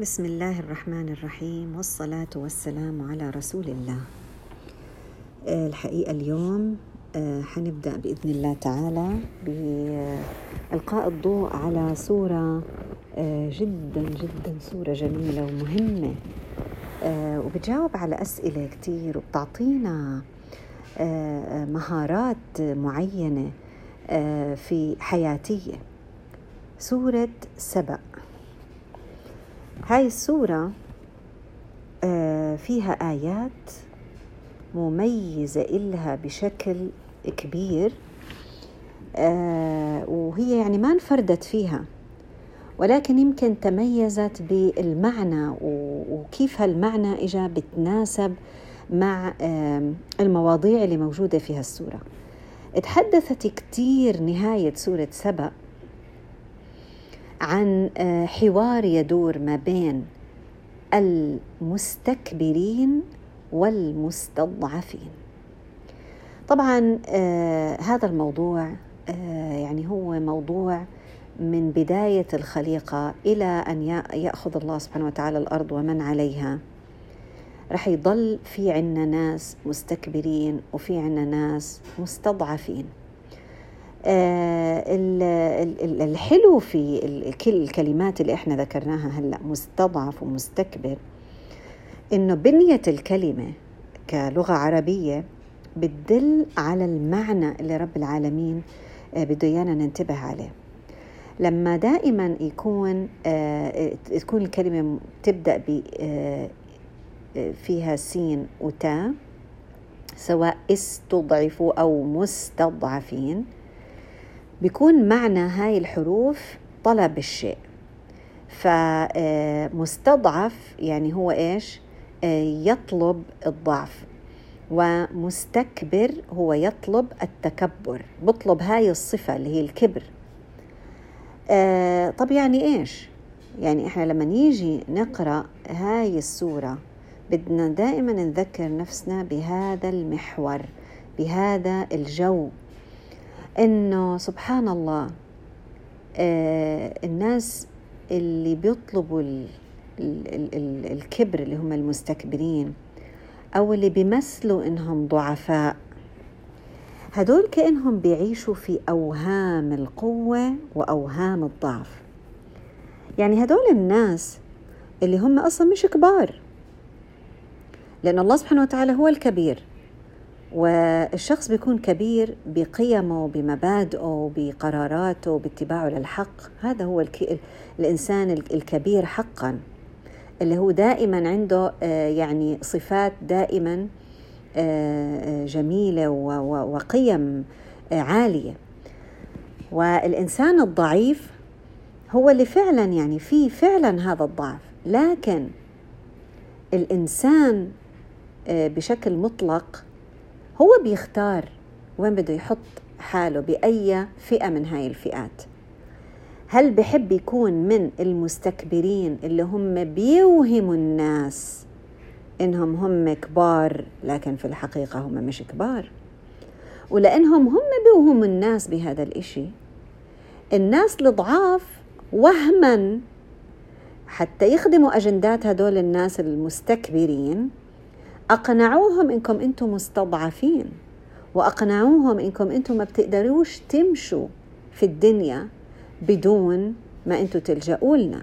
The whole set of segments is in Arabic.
بسم الله الرحمن الرحيم والصلاة والسلام على رسول الله الحقيقة اليوم آه، حنبدأ بإذن الله تعالى بإلقاء الضوء على صورة آه، جدا جدا صورة جميلة ومهمة. وبتجاوب على أسئلة كتير وبتعطينا مهارات معينة في حياتية. سورة سبأ. هاي السورة آه، فيها آيات مميزة إلها بشكل كبير آه، وهي يعني ما انفردت فيها ولكن يمكن تميزت بالمعنى وكيف هالمعنى إجا بتناسب مع المواضيع اللي موجودة في هالسورة تحدثت كتير نهاية سورة سبأ عن آه، حوار يدور ما بين المستكبرين والمستضعفين. طبعا آه هذا الموضوع آه يعني هو موضوع من بداية الخليقة إلى أن يأخذ الله سبحانه وتعالى الأرض ومن عليها. رح يضل في عنا ناس مستكبرين وفي عنا ناس مستضعفين. الحلو في كل الكلمات اللي إحنا ذكرناها هلأ مستضعف ومستكبر إنه بنية الكلمة كلغة عربية بتدل على المعنى اللي رب العالمين آه، بده إيانا ننتبه عليه. لما دائما يكون آه، تكون الكلمة تبدأ ب فيها سين وتاء سواء استضعفوا أو مستضعفين بيكون معنى هاي الحروف طلب الشيء. فمستضعف يعني هو إيش؟ يطلب الضعف ومستكبر هو يطلب التكبر. بطلب هاي الصفة اللي هي الكبر. طب يعني إيش؟ يعني إحنا لما نيجي نقرأ هاي السورة بدنا دائما نذكر نفسنا بهذا المحور بهذا الجو. إنه سبحان الله آه الناس اللي بيطلبوا ال ال ال الكبر اللي هم المستكبرين أو اللي بيمثلوا إنهم ضعفاء هدول كأنهم بيعيشوا في أوهام القوة وأوهام الضعف. يعني هدول الناس اللي هم أصلا مش كبار لأن الله سبحانه وتعالى هو الكبير. والشخص بيكون كبير بقيمه بمبادئه بقراراته باتباعه للحق. هذا هو الإنسان الكبير حقا اللي هو دائما عنده آه، يعني صفات دائما آه، جميلة وقيم آه، عالية. والإنسان الضعيف هو اللي فعلا يعني فيه فعلا هذا الضعف. لكن الإنسان بشكل مطلق هو بيختار وين بده يحط حاله بأي فئة من هاي الفئات. هل بحب يكون من المستكبرين اللي هم بيوهموا الناس إنهم هم كبار لكن في الحقيقة هم مش كبار؟ ولأنهم هم بيوهموا الناس بهذا الإشي. الناس الضعاف وهما حتى يخدموا أجندات هدول الناس المستكبرين أقنعوهم إنكم أنتم مستضعفين. وأقنعوهم إنكم أنتم ما بتقدروش تمشوا في الدنيا بدون ما أنتم تلجأوا لنا.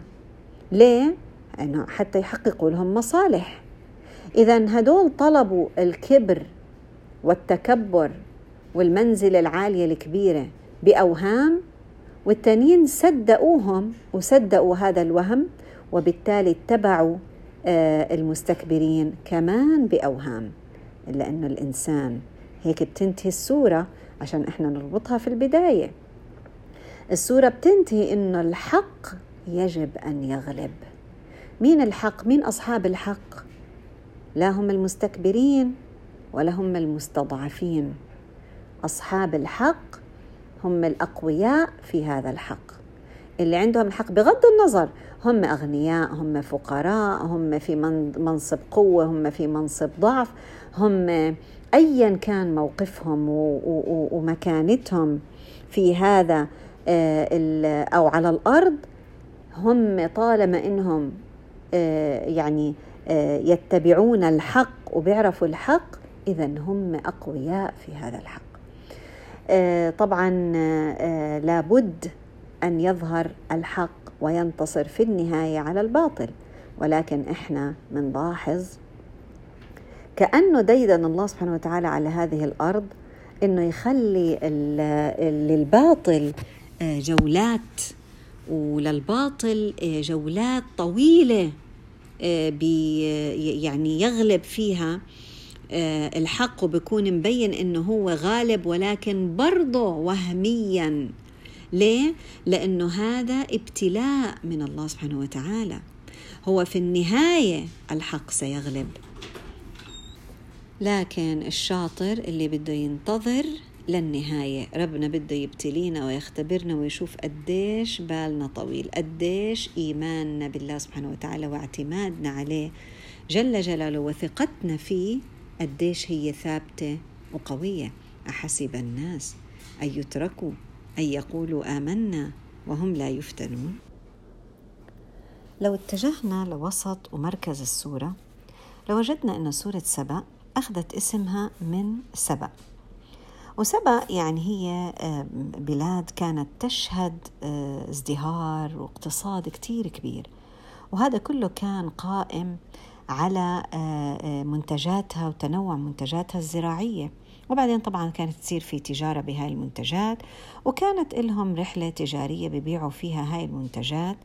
ليه؟ إنه حتى يحققوا لهم مصالح. إذا هدول طلبوا الكبر والتكبر والمنزلة العالية الكبيرة بأوهام والتانيين صدقوهم وصدقوا هذا الوهم وبالتالي اتبعوا المستكبرين كمان بأوهام إلا أنه الإنسان هيك بتنتهي السورة عشان إحنا نربطها في البداية السورة بتنتهي إنه الحق يجب أن يغلب مين الحق؟ مين أصحاب الحق؟ لا هم المستكبرين ولا هم المستضعفين أصحاب الحق هم الأقوياء في هذا الحق اللي عندهم الحق بغض النظر هم أغنياء هم فقراء هم في منصب قوة هم في منصب ضعف هم أيا كان موقفهم ومكانتهم في هذا آه، أو على الأرض هم طالما إنهم يعني يتبعون الحق وبيعرفوا الحق إذا هم أقوياء في هذا الحق. طبعا لابد أن يظهر الحق وينتصر في النهاية على الباطل. ولكن إحنا بنلاحظ كأنه ديدن الله سبحانه وتعالى على هذه الأرض إنه يخلي للباطل آه، جولات وللباطل آه، جولات طويلة آه، يعني يغلب فيها الحق وبكون مبين إنه هو غالب ولكن برضه وهميا. ليه؟ لأنه هذا ابتلاء من الله سبحانه وتعالى. هو في النهاية الحق سيغلب. لكن الشاطر اللي بده ينتظر للنهاية ربنا بده يبتلينا ويختبرنا ويشوف قديش بالنا طويل قديش إيماننا بالله سبحانه وتعالى واعتمادنا عليه جل جلاله وثقتنا فيه قديش هي ثابتة وقوية. أحسب الناس أن يتركوا أن يقولوا آمنا وهم لا يفتنون. لو اتجهنا لوسط ومركز السورة لوجدنا أن سورة سبأ أخذت اسمها من سبأ. وسبأ يعني هي آه، بلاد كانت تشهد آه، ازدهار واقتصاد كتير كبير. وهذا كله كان قائم على آه، منتجاتها وتنوع منتجاتها الزراعية. وبعدين طبعا كانت تصير في تجارة بهاي المنتجات وكانت لهم رحلة تجارية ببيعوا فيها هاي المنتجات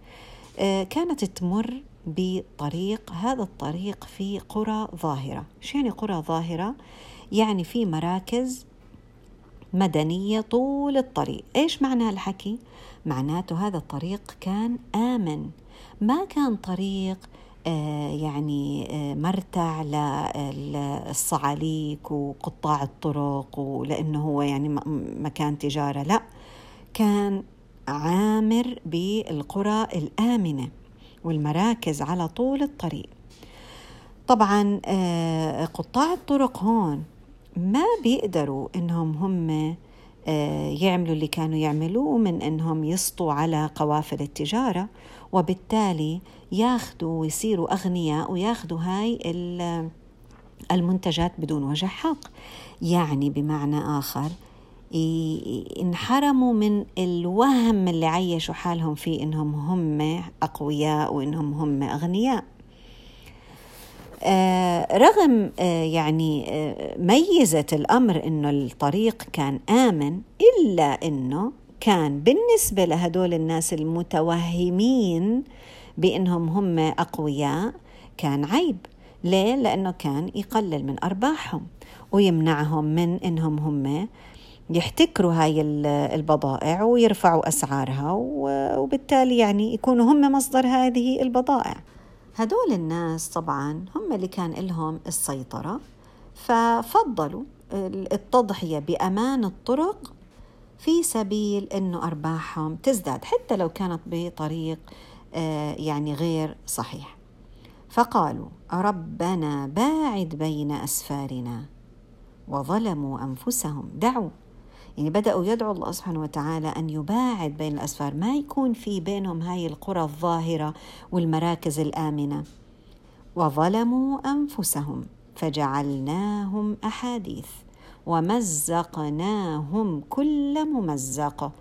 كانت تمر بطريق هذا الطريق في قرى ظاهرة شو يعني قرى ظاهرة؟ يعني في مراكز مدنية طول الطريق إيش معنى الحكي؟ معناته هذا الطريق كان آمن ما كان طريق آه يعني آه مرتع للصعاليك وقطاع الطرق ولأنه هو يعني مكان تجارة. لا كان عامر بالقرى الآمنة والمراكز على طول الطريق. طبعا آه، قطاع الطرق هون ما بيقدروا إنهم هم آه، يعملوا اللي كانوا يعملوه من إنهم يسطوا على قوافل التجارة. وبالتالي ياخذوا ويصيروا أغنياء وياخذوا هاي المنتجات بدون وجه حق. يعني بمعنى آخر انحرموا من الوهم اللي عيشوا حالهم فيه إنهم هم أقوياء وإنهم هم أغنياء. آه رغم آه يعني آه ميزة الأمر أنه الطريق كان آمن إلا أنه كان بالنسبة لهدول الناس المتوهمين بأنهم هم أقوياء كان عيب ليه؟ لأنه كان يقلل من أرباحهم ويمنعهم من أنهم هم يحتكروا هاي البضائع ويرفعوا أسعارها وبالتالي يعني يكونوا هم مصدر هذه البضائع هدول الناس طبعا هم اللي كان لهم السيطرة ففضلوا التضحية بأمان الطرق في سبيل أنه أرباحهم تزداد حتى لو كانت بطريق يعني غير صحيح. فقالوا ربنا باعد بين أسفارنا وظلموا أنفسهم. دعوا. يعني بدأوا يدعوا الله سبحانه وتعالى أن يباعد بين الأسفار. ما يكون في بينهم هاي القرى الظاهرة والمراكز الآمنة. وظلموا أنفسهم فجعلناهم أحاديث ومزقناهم كل ممزق.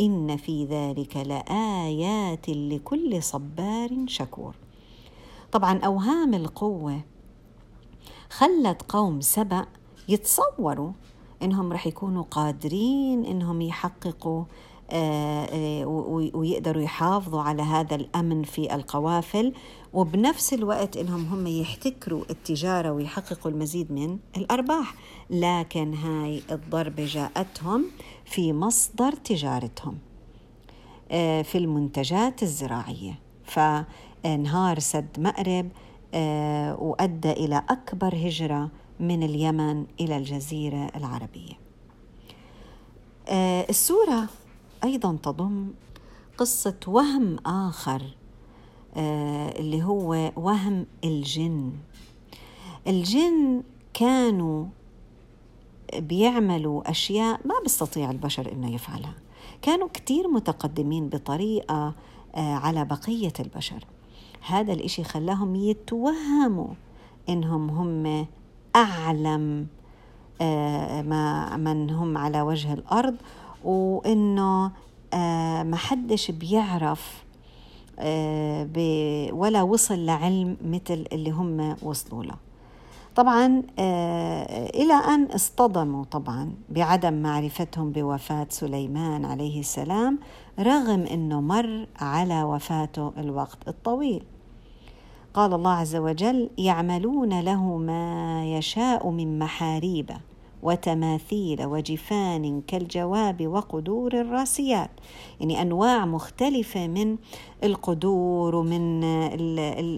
إن في ذلك لآيات لكل صبار شكور. طبعا أوهام القوة خلت قوم سبأ يتصوروا إنهم رح يكونوا قادرين إنهم يحققوا ويقدروا يحافظوا على هذا الأمن في القوافل. وبنفس الوقت إنهم هم يحتكروا التجارة ويحققوا المزيد من الأرباح. لكن هاي الضربة جاءتهم في مصدر تجارتهم آه، في المنتجات الزراعية. فانهار سد مأرب وأدى إلى أكبر هجرة من اليمن إلى الجزيرة العربية. آه، أيضا تضم قصة وهم آخر آه، اللي هو وهم الجن. الجن كانوا بيعملوا أشياء ما بيستطيع البشر إنه يفعلها. كانوا كثير متقدمين بطريقة آه، على بقية البشر. هذا الإشي خلاهم يتوهموا إنهم هم أعلم آه، ما من هم على وجه الأرض وإنه آه، ما حدش بيعرف آه، ولا وصل لعلم مثل اللي هم وصلوا له. طبعا إلى أن اصطدموا طبعا بعدم معرفتهم بوفاة سليمان عليه السلام رغم أنه مر على وفاته الوقت الطويل. قال الله عز وجل يعملون له ما يشاء من محاريب وتماثيل وجفان كالجواب وقدور الراسيات. يعني أنواع مختلفة من القدور ومن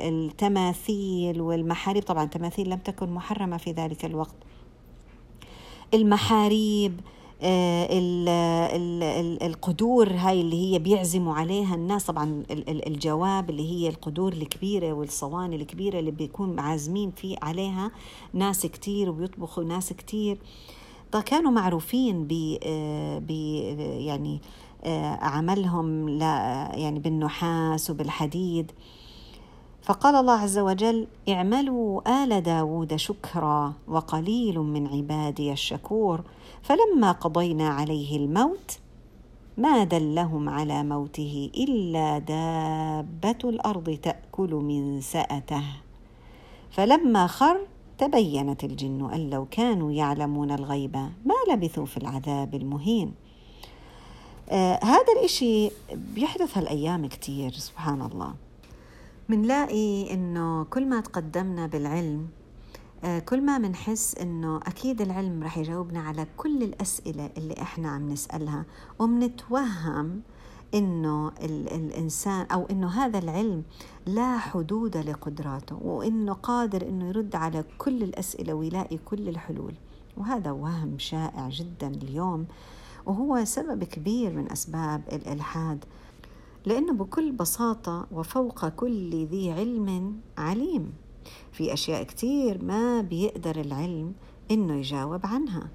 التماثيل والمحاريب. طبعا التماثيل لم تكن محرمة في ذلك الوقت. المحاريب آه، القدور هاي اللي هي بيعزموا عليها الناس. طبعا الجواب اللي هي القدور الكبيرة والصواني الكبيرة اللي بيكون عازمين في عليها ناس كتير وبيطبخوا ناس كتير. طيب كانوا معروفين ب آه، يعني آه، عملهم يعني بالنحاس وبالحديد. فقال الله عز وجل اعملوا آل داود شكرا وقليل من عبادي الشكور. فلما قضينا عليه الموت ما دلهم على موته إلا دابة الأرض تأكل من سأته. فلما خر تبينت الجن أن لو كانوا يعلمون الغيب ما لبثوا في العذاب المهين. آه هذا الإشي بيحدث هالأيام كتير سبحان الله. منلاقي إنه كل ما تقدمنا بالعلم كل ما منحس إنه أكيد العلم رح يجاوبنا على كل الأسئلة اللي إحنا عم نسألها ومنتوهم إنه الإنسان أو إنه هذا العلم لا حدود لقدراته وإنه قادر إنه يرد على كل الأسئلة ويلاقي كل الحلول. وهذا وهم شائع جدا اليوم وهو سبب كبير من أسباب الإلحاد. لأنه بكل بساطة وفوق كل ذي علم عليم. في أشياء كتير ما بيقدر العلم إنه يجاوب عنها.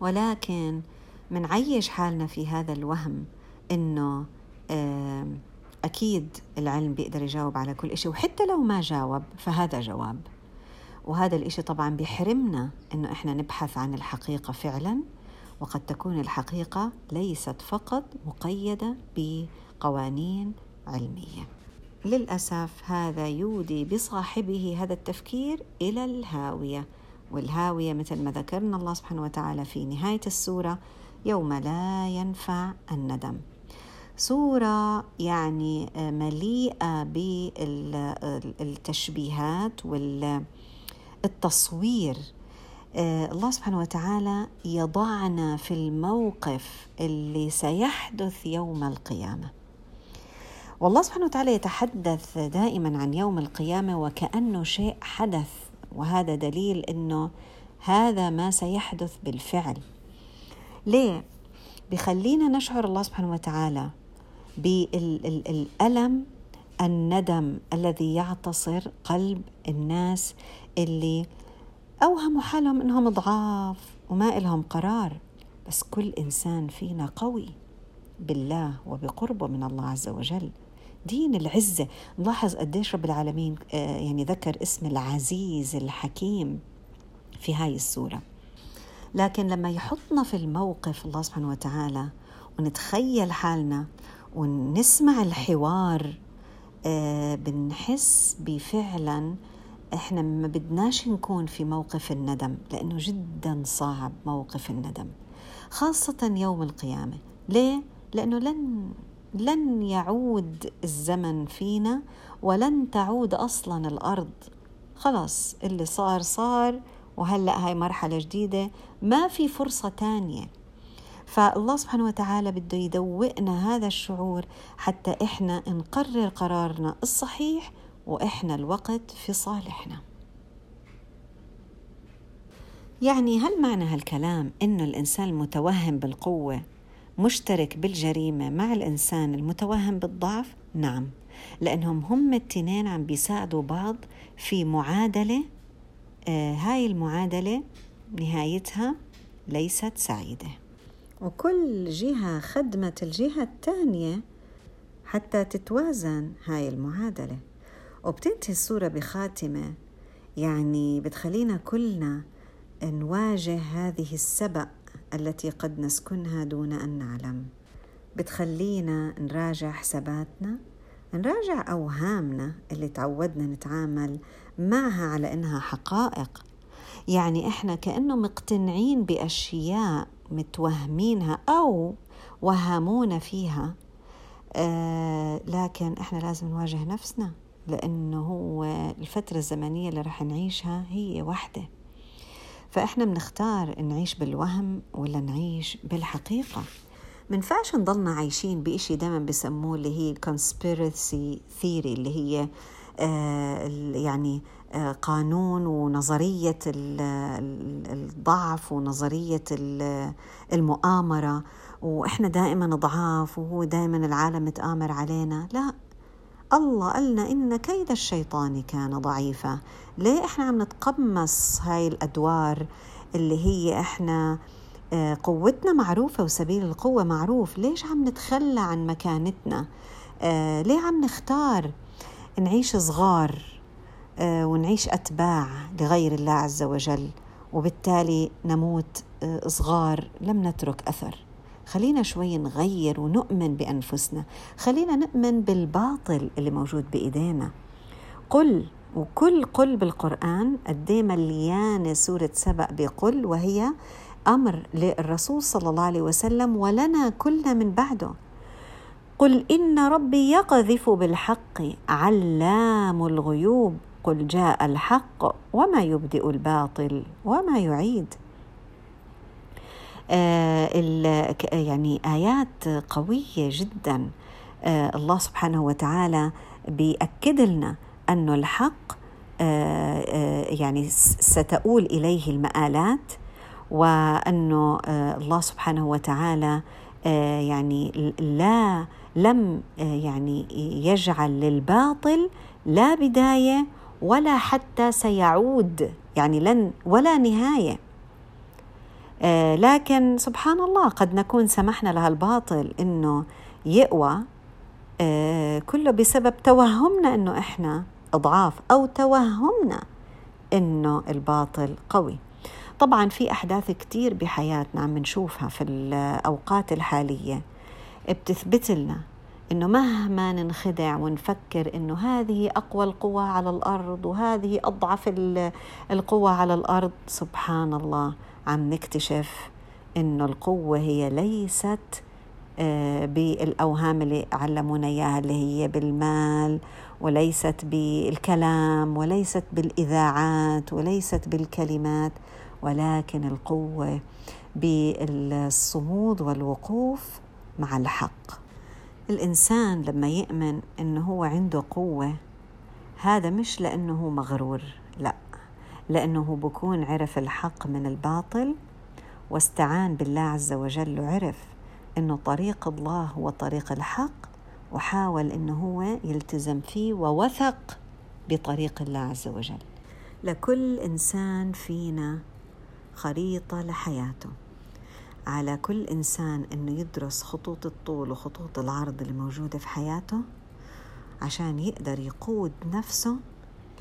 ولكن منعيش حالنا في هذا الوهم إنه أكيد العلم بيقدر يجاوب على كل إشي وحتى لو ما جاوب فهذا جواب. وهذا الإشي طبعا بيحرمنا إنه إحنا نبحث عن الحقيقة فعلا وقد تكون الحقيقة ليست فقط مقيدة قوانين علمية. للأسف هذا يودي بصاحبه هذا التفكير إلى الهاوية والهاوية مثل ما ذكرنا الله سبحانه وتعالى في نهاية السورة يوم لا ينفع الندم. سورة يعني مليئة بالتشبيهات والتصوير. الله سبحانه وتعالى يضعنا في الموقف اللي سيحدث يوم القيامة. والله سبحانه وتعالى يتحدث دائما عن يوم القيامة وكأنه شيء حدث وهذا دليل إنه هذا ما سيحدث بالفعل. ليه؟ بخلينا نشعر الله سبحانه وتعالى بالألم الندم الذي يعتصر قلب الناس اللي أوهموا حالهم إنهم ضعاف وما إلهم قرار. بس كل إنسان فينا قوي بالله وبقربه من الله عز وجل. دين العزة نلاحظ قديش رب العالمين آه، يعني ذكر اسم العزيز الحكيم في هاي السورة. لكن لما يحطنا في الموقف الله سبحانه وتعالى ونتخيل حالنا ونسمع الحوار آه، بنحس بفعلا إحنا ما بدناش نكون في موقف الندم لأنه جدا صعب موقف الندم خاصة يوم القيامة. ليه؟ لأنه لن لن يعود الزمن فينا ولن تعود أصلا الأرض. خلاص اللي صار صار وهلأ هاي مرحلة جديدة ما في فرصة تانية. فالله سبحانه وتعالى بده يدوقنا هذا الشعور حتى إحنا نقرر قرارنا الصحيح وإحنا الوقت في صالحنا. يعني هل معنى هالكلام إنه الإنسان المتوهم بالقوة مشترك بالجريمة مع الإنسان المتوهم بالضعف؟ نعم. لأنهم هم التنين عم بيساعدوا بعض في معادلة آه هاي المعادلة نهايتها ليست سعيدة. وكل جهة خدمت الجهة الثانية حتى تتوازن هاي المعادلة. وبتنتهي السورة بخاتمة يعني بتخلينا كلنا نواجه هذه السبأ التي قد نسكنها دون أن نعلم. بتخلينا نراجع حساباتنا نراجع أوهامنا اللي تعودنا نتعامل معها على إنها حقائق. يعني إحنا كأنه مقتنعين بأشياء متوهمينها أو وهمونا فيها. آه لكن إحنا لازم نواجه نفسنا لأنه هو الفترة الزمنية اللي رح نعيشها هي واحدة. فإحنا بنختار نعيش بالوهم ولا نعيش بالحقيقة. منفعش نضلنا عايشين بإشي دائما بسموه اللي هي conspiracy theory اللي هي آه يعني آه قانون ونظرية الضعف ونظرية المؤامرة. وإحنا دائما ضعاف وهو دائما العالم متآمر علينا. لا الله قالنا إن كيد الشيطان كان ضعيفا. ليه إحنا عم نتقمص هاي الأدوار اللي هي إحنا آه، قوتنا معروفة وسبيل القوة معروف؟ ليش عم نتخلى عن مكانتنا؟ آه، ليه عم نختار نعيش صغار آه، ونعيش أتباع لغير الله عز وجل؟ وبالتالي نموت صغار لم نترك أثر. خلينا شوي نغير ونؤمن بأنفسنا. خلينا نؤمن بالباطل اللي موجود بإيدينا. قل وكل قل بالقرآن قد مليانة سورة سبأ بقل وهي أمر للرسول صلى الله عليه وسلم ولنا كلنا من بعده. قل إن ربي يقذف بالحق علام الغيوب. قل جاء الحق وما يبدئ الباطل وما يعيد. يعني آيات قوية جدا. آه الله سبحانه وتعالى بيأكد لنا أن الحق آه آه يعني ستؤول إليه المآلات وأنه آه الله سبحانه وتعالى آه يعني لا لم آه يعني يجعل للباطل لا بداية ولا حتى سيعود يعني لن ولا نهاية. آه، لكن سبحان الله قد نكون سمحنا لها الباطل إنه يقوى آه، كله بسبب توهمنا إنه إحنا أضعاف أو توهمنا إنه الباطل قوي. طبعا في أحداث كتير بحياتنا عم نشوفها في الأوقات الحالية بتثبت لنا إنه مهما ننخدع ونفكر إنه هذه أقوى القوى على الأرض وهذه أضعف القوى على الأرض سبحان الله عم نكتشف انه القوة هي ليست آه، بالأوهام اللي علمونا إياها اللي هي بالمال وليست بالكلام وليست بالإذاعات وليست بالكلمات ولكن القوة بالصمود والوقوف مع الحق. الإنسان لما يؤمن إنه هو عنده قوة هذا مش لأنه مغرور لا. لأنه بكون عرف الحق من الباطل واستعان بالله عز وجل وعرف أنه طريق الله هو طريق الحق وحاول أنه هو يلتزم فيه ووثق بطريق الله عز وجل. لكل إنسان فينا خريطة لحياته. على كل إنسان أنه يدرس خطوط الطول وخطوط العرض اللي موجودة في حياته عشان يقدر يقود نفسه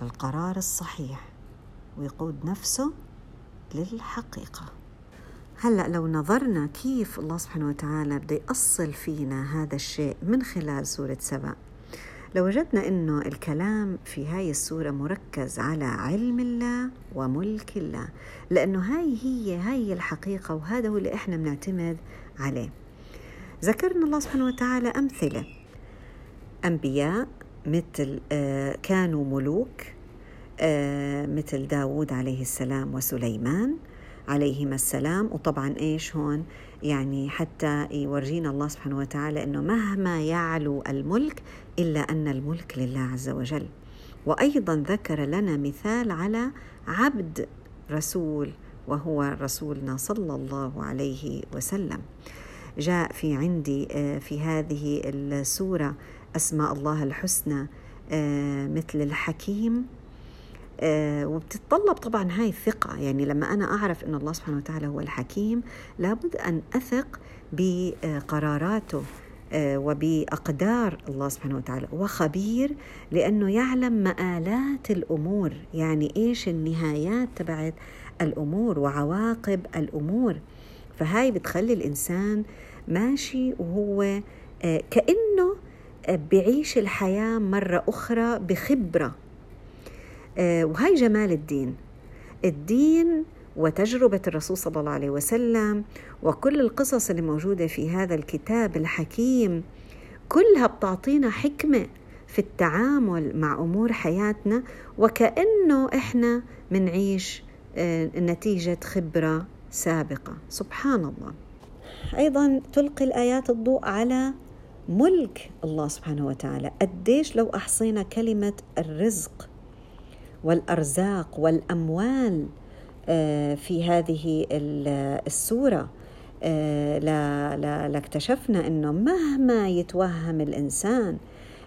للقرار الصحيح. ويقود نفسه للحقيقة. هلأ لو نظرنا كيف الله سبحانه وتعالى بده يأصل فينا هذا الشيء من خلال سورة سبأ. لوجدنا إنه الكلام في هاي السورة مركز على علم الله وملك الله لأنه هاي هي هاي الحقيقة وهذا هو اللي إحنا بنعتمد عليه. ذكرنا الله سبحانه وتعالى أمثلة. أنبياء مثل آه، كانوا ملوك مثل داود عليه السلام وسليمان عليهما السلام. وطبعا إيش هون؟ يعني حتى يورجينا الله سبحانه وتعالى إنه مهما يعلو الملك إلا أن الملك لله عز وجل. وأيضا ذكر لنا مثال على عبد رسول وهو رسولنا صلى الله عليه وسلم. جاء في عندي آه، في هذه السورة أسماء الله الحسنى آه، مثل الحكيم. آه، وبتتطلب طبعا هاي الثقة. يعني لما أنا أعرف أن الله سبحانه وتعالى هو الحكيم لابد أن أثق بقراراته آه، وبأقدار الله سبحانه وتعالى. وخبير لأنه يعلم مآلات الأمور. يعني إيش النهايات تبعت الأمور وعواقب الأمور. فهاي بتخلي الإنسان ماشي وهو آه، كأنه بعيش الحياة مرة أخرى بخبرة. وهي جمال الدين. الدين وتجربة الرسول صلى الله عليه وسلم وكل القصص اللي موجودة في هذا الكتاب الحكيم كلها بتعطينا حكمة في التعامل مع أمور حياتنا وكأنه إحنا منعيش آه، نتيجة خبرة سابقة. سبحان الله. أيضا تلقي الآيات الضوء على ملك الله سبحانه وتعالى. قديش لو أحصينا كلمة الرزق والأرزاق والأموال آه، في هذه السورة. آه، لاكتشفنا أنه مهما يتوهم الإنسان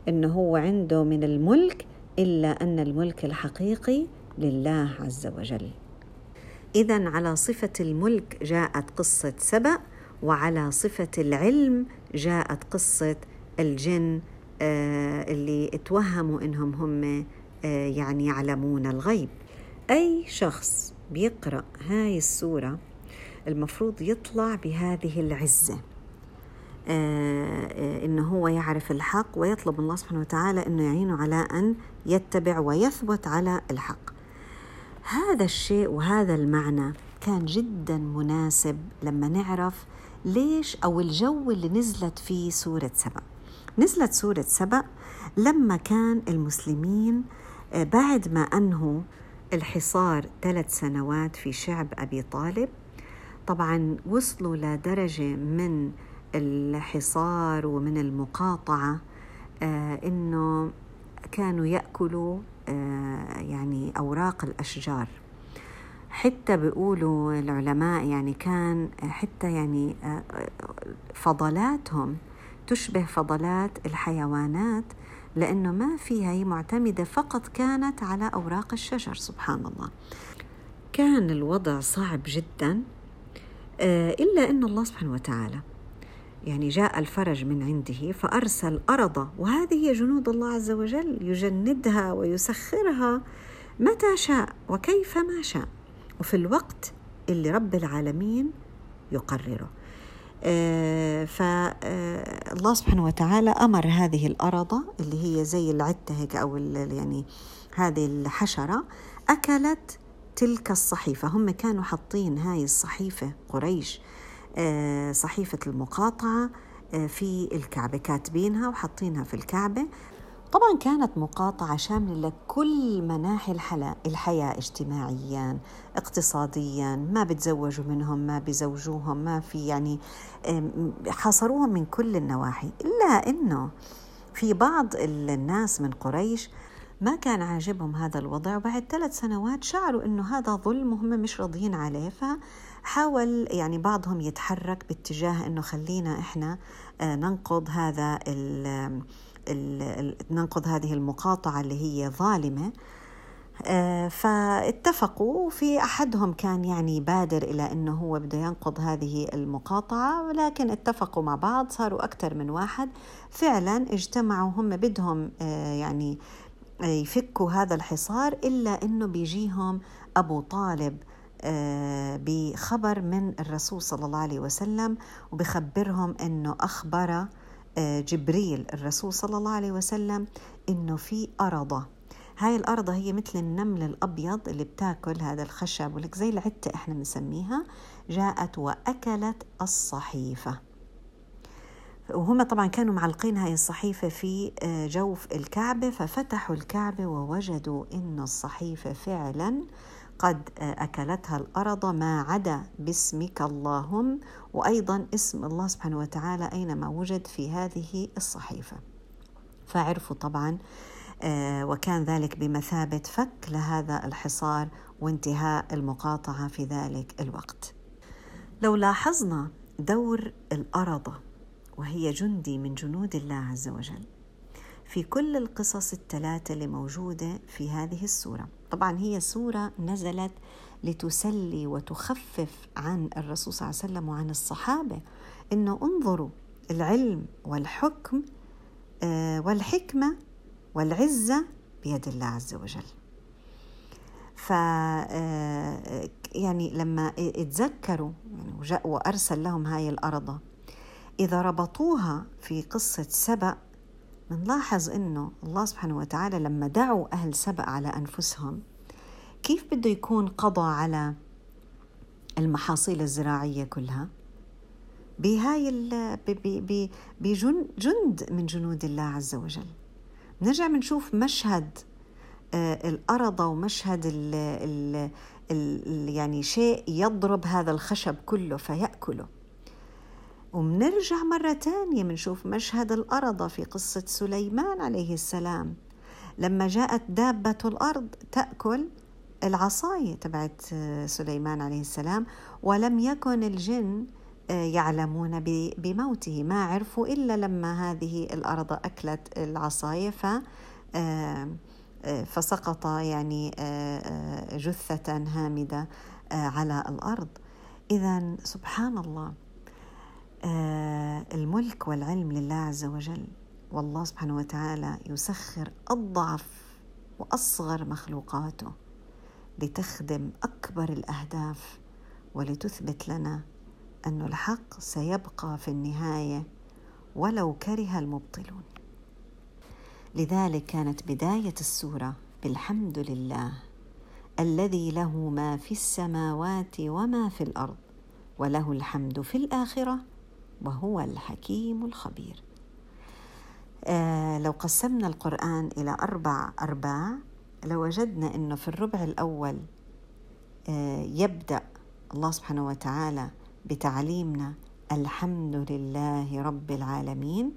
أنه هو عنده من الملك إلا أن الملك الحقيقي لله عز وجل. إذا على صفة الملك جاءت قصة سبأ وعلى صفة العلم جاءت قصة الجن آه، اللي توهموا إنهم هم يعني يعلمون الغيب. أي شخص بيقرأ هاي السورة المفروض يطلع بهذه العزة آه, آه، إنه هو يعرف الحق ويطلب الله سبحانه وتعالى إنه يعينه على أن يتبع ويثبت على الحق. هذا الشيء وهذا المعنى كان جدا مناسب لما نعرف ليش أو الجو اللي نزلت فيه سورة سبأ. نزلت سورة سبأ لما كان المسلمين آه، بعد ما أنهوا الحصار ثلاث سنوات في شعب أبي طالب طبعا وصلوا لدرجة من الحصار ومن المقاطعة آه إنه كانوا يأكلوا آه يعني أوراق الأشجار. حتى بيقولوا العلماء يعني كان حتى يعني آه فضلاتهم تشبه فضلات الحيوانات لأنه ما فيها هي معتمدة فقط كانت على أوراق الشجر سبحان الله. كان الوضع صعب جدا آه، إلا أن الله سبحانه وتعالى يعني جاء الفرج من عنده فأرسل أرض وهذه هي جنود الله عز وجل يجندها ويسخرها متى شاء وكيف ما شاء وفي الوقت اللي رب العالمين يقرره. فالله آه، سبحانه وتعالى أمر هذه الأرض اللي هي زي العتة هيك أو يعني هذه الحشرة أكلت تلك الصحيفة. هم كانوا حاطين هاي الصحيفة قريش آه، صحيفة المقاطعة في الكعبة كاتبينها وحاطينها في الكعبة. طبعا كانت مقاطعة شاملة لكل مناحي الحياة اجتماعيا اقتصاديا ما بتزوجوا منهم ما بزوجوهم ما في يعني حاصروهم من كل النواحي. إلا أنه في بعض الناس من قريش ما كان عاجبهم هذا الوضع وبعد ثلاث سنوات شعروا إنه هذا ظلم وهم مش راضيين عليه فحاول يعني بعضهم يتحرك باتجاه إنه خلينا إحنا آه، ننقض هذا ننقض هذه المقاطعة اللي هي ظالمة. آه، فاتفقوا في أحدهم كان يعني بادر إلى أنه هو بده ينقض هذه المقاطعة ولكن اتفقوا مع بعض صاروا أكثر من واحد. فعلا اجتمعوا هم بدهم آه، يعني آه، يفكوا هذا الحصار إلا أنه بيجيهم أبو طالب بخبر من الرسول صلى الله عليه وسلم وبخبرهم أنه أخبر جبريل الرسول صلى الله عليه وسلم إنه في أرضة. هاي الأرضة هي مثل النمل الأبيض اللي بتاكل هذا الخشب ولك زي العتة إحنا بنسميها جاءت وأكلت الصحيفة. وهم طبعا كانوا معلقين هاي الصحيفة في آه، جوف الكعبة ففتحوا الكعبة ووجدوا إن الصحيفة فعلا قد أكلتها الأرض ما عدا باسمك اللهم وأيضا اسم الله سبحانه وتعالى أينما وجد في هذه الصحيفة. فعرفوا طبعا آه، وكان ذلك بمثابة فك لهذا الحصار وانتهاء المقاطعة في ذلك الوقت. لو لاحظنا دور الأرض وهي جندي من جنود الله عز وجل. في كل القصص الثلاثة اللي موجودة في هذه السورة. طبعا هي سورة نزلت لتسلي وتخفف عن الرسول صلى الله عليه وسلم وعن الصحابة إنه انظروا العلم والحكم آه، والحكمة والعزة بيد الله عز وجل. ف آه، يعني لما اتذكروا يعني وأرسل لهم هاي الأرض إذا ربطوها في قصة سبأ بنلاحظ إنه الله سبحانه وتعالى لما دعوا أهل سبأ على أنفسهم كيف بده يكون قضى على المحاصيل الزراعية كلها؟ بهاي بجند من جنود الله عز وجل. نرجع بنشوف مشهد آه، الأرض ومشهد ال ال ال يعني شيء يضرب هذا الخشب كله فيأكله. ومنرجع مرة تانية بنشوف مشهد الأرض في قصة سليمان عليه السلام. لما جاءت دابة الأرض تأكل العصاية تبعت آه، سليمان عليه السلام ولم يكن الجن آه، يعلمون بموته. ما عرفوا إلا لما هذه الأرض أكلت العصاية ف آه، فسقط يعني جثة هامدة على الأرض. إذا سبحان الله الملك والعلم لله عز وجل. والله سبحانه وتعالى يسخر أضعف وأصغر مخلوقاته لتخدم أكبر الأهداف ولتثبت لنا أن الحق سيبقى في النهاية ولو كره المبطلون. لذلك كانت بداية السورة بالحمد لله الذي له ما في السماوات وما في الأرض وله الحمد في الآخرة. وهو الحكيم الخبير. آه لو قسمنا القرآن إلى أربع أرباع لوجدنا انه في الربع الأول آه، يبدأ الله سبحانه وتعالى بتعليمنا الحمد لله رب العالمين.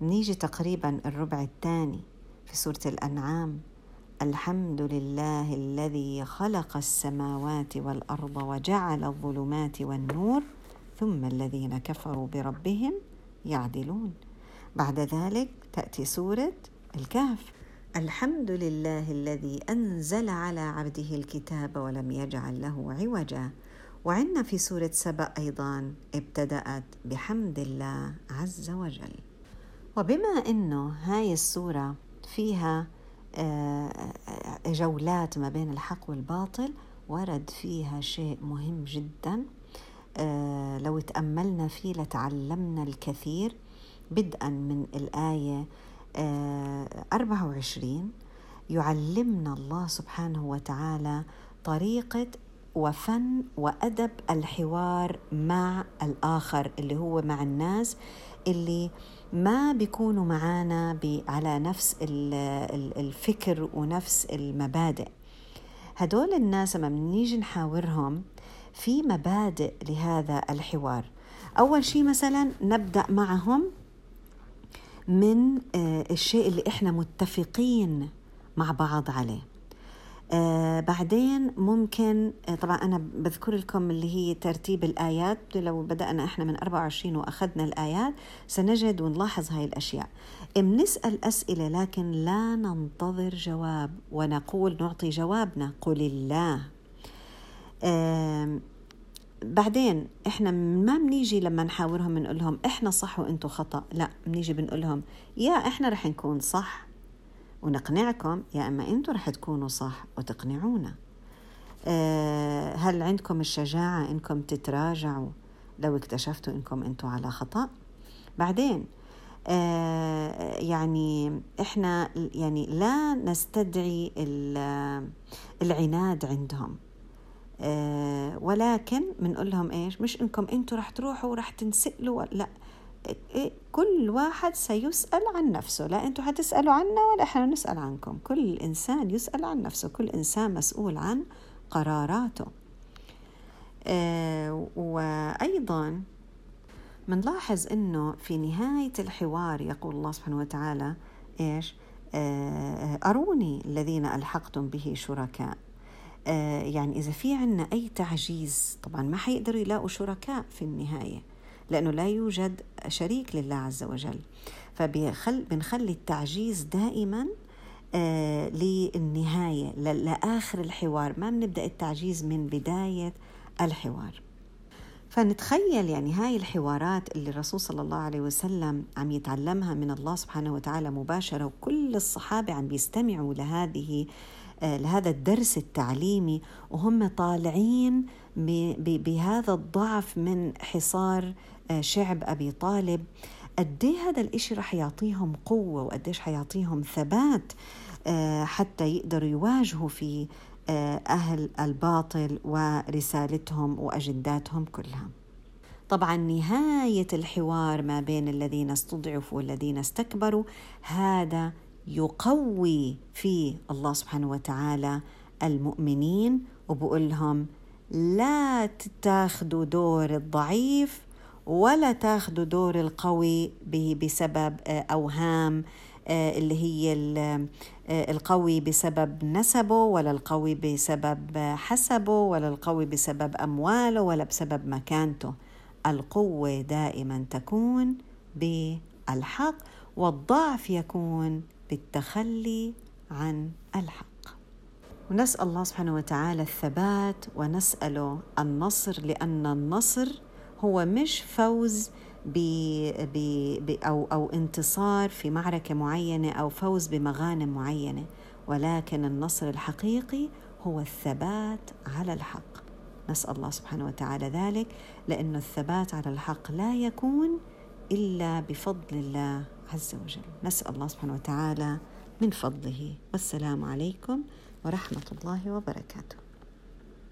نيجي تقريبا الربع الثاني في سورة الأنعام الحمد لله الذي خلق السماوات والأرض وجعل الظلمات والنور. ثم الذين كفروا بربهم يعدلون. بعد ذلك تأتي سورة الكهف. الحمد لله الذي أنزل على عبده الكتاب ولم يجعل له عوجا. وعندنا في سورة سبأ أيضا ابتدأت بحمد الله عز وجل. وبما إنه هاي السورة فيها آه، جولات ما بين الحق والباطل ورد فيها شيء مهم جدا. لو تأملنا فيه لتعلمنا الكثير. بدءا من الآية 24 يعلمنا الله سبحانه وتعالى طريقة وفن وأدب الحوار مع الآخر اللي هو مع الناس اللي ما بيكونوا معانا على نفس الفكر ونفس المبادئ. هدول الناس لما بنيجي نحاورهم في مبادئ لهذا الحوار. أول شيء مثلا نبدأ معهم من آه، الشيء اللي إحنا متفقين مع بعض عليه. آه بعدين ممكن آه طبعا أنا بذكر لكم اللي هي ترتيب الآيات. لو بدأنا إحنا من 24 وأخذنا الآيات سنجد ونلاحظ هاي الأشياء. بنسأل أسئلة لكن لا ننتظر جواب ونقول نعطي جوابنا. قل الله. بعدين إحنا ما بنيجي لما نحاورهم بنقول لهم إحنا صح وأنتم خطأ لا بنيجي بنقول لهم يا إحنا رح نكون صح ونقنعكم يا إما أنتم رح تكونوا صح وتقنعونا. أه هل عندكم الشجاعة إنكم تتراجعوا لو اكتشفتوا إنكم أنتم على خطأ؟ بعدين آه يعني إحنا يعني لا نستدعي العناد عندهم. آه ولكن بنقول لهم إيش؟ مش إنكم أنتم رح تروحوا ورح تنسألوا لأ. إيه كل واحد سيسأل عن نفسه. لا أنتم حتسألوا عنا ولا إحنا نسأل عنكم. كل إنسان يسأل عن نفسه. كل إنسان مسؤول عن قراراته. آه وأيضا منلاحظ إنه في نهاية الحوار يقول الله سبحانه وتعالى إيش؟ آه أروني الذين ألحقتم به شركاء. يعني إذا في عنا أي تعجيز طبعا ما حيقدروا يلاقوا شركاء في النهاية لأنه لا يوجد شريك لله عز وجل. فبنخلي التعجيز دائما آه للنهاية لآخر الحوار. ما بنبدأ التعجيز من بداية الحوار. فنتخيل يعني هاي الحوارات اللي الرسول صلى الله عليه وسلم عم يتعلمها من الله سبحانه وتعالى مباشرة وكل الصحابة عم بيستمعوا لهذه آه، لهذا الدرس التعليمي وهم طالعين بهذا الضعف من حصار آه، شعب أبي طالب. قد هذا الإشي رح يعطيهم قوة وقديش حيعطيهم ثبات آه، حتى يقدروا يواجهوا في آه، أهل الباطل ورسالتهم وأجنداتهم كلها. طبعا نهاية الحوار ما بين الذين استضعفوا والذين استكبروا هذا يقوي في الله سبحانه وتعالى المؤمنين وبقول لهم لا تاخذوا دور الضعيف ولا تاخذوا دور القوي بسبب آه، أوهام آه، اللي هي آه، القوي بسبب نسبه ولا القوي بسبب حسبه ولا القوي بسبب أمواله ولا بسبب مكانته. القوة دائما تكون بالحق والضعف يكون بالتخلي عن الحق. ونسأل الله سبحانه وتعالى الثبات ونسأله النصر لأن النصر هو مش فوز ب ب ب أو, أو انتصار في معركة معينة أو فوز بمغانم معينة. ولكن النصر الحقيقي هو الثبات على الحق. نسأل الله سبحانه وتعالى ذلك لأن الثبات على الحق لا يكون إلا بفضل الله عز وجل. نسأل الله سبحانه وتعالى من فضله. والسلام عليكم ورحمة الله وبركاته.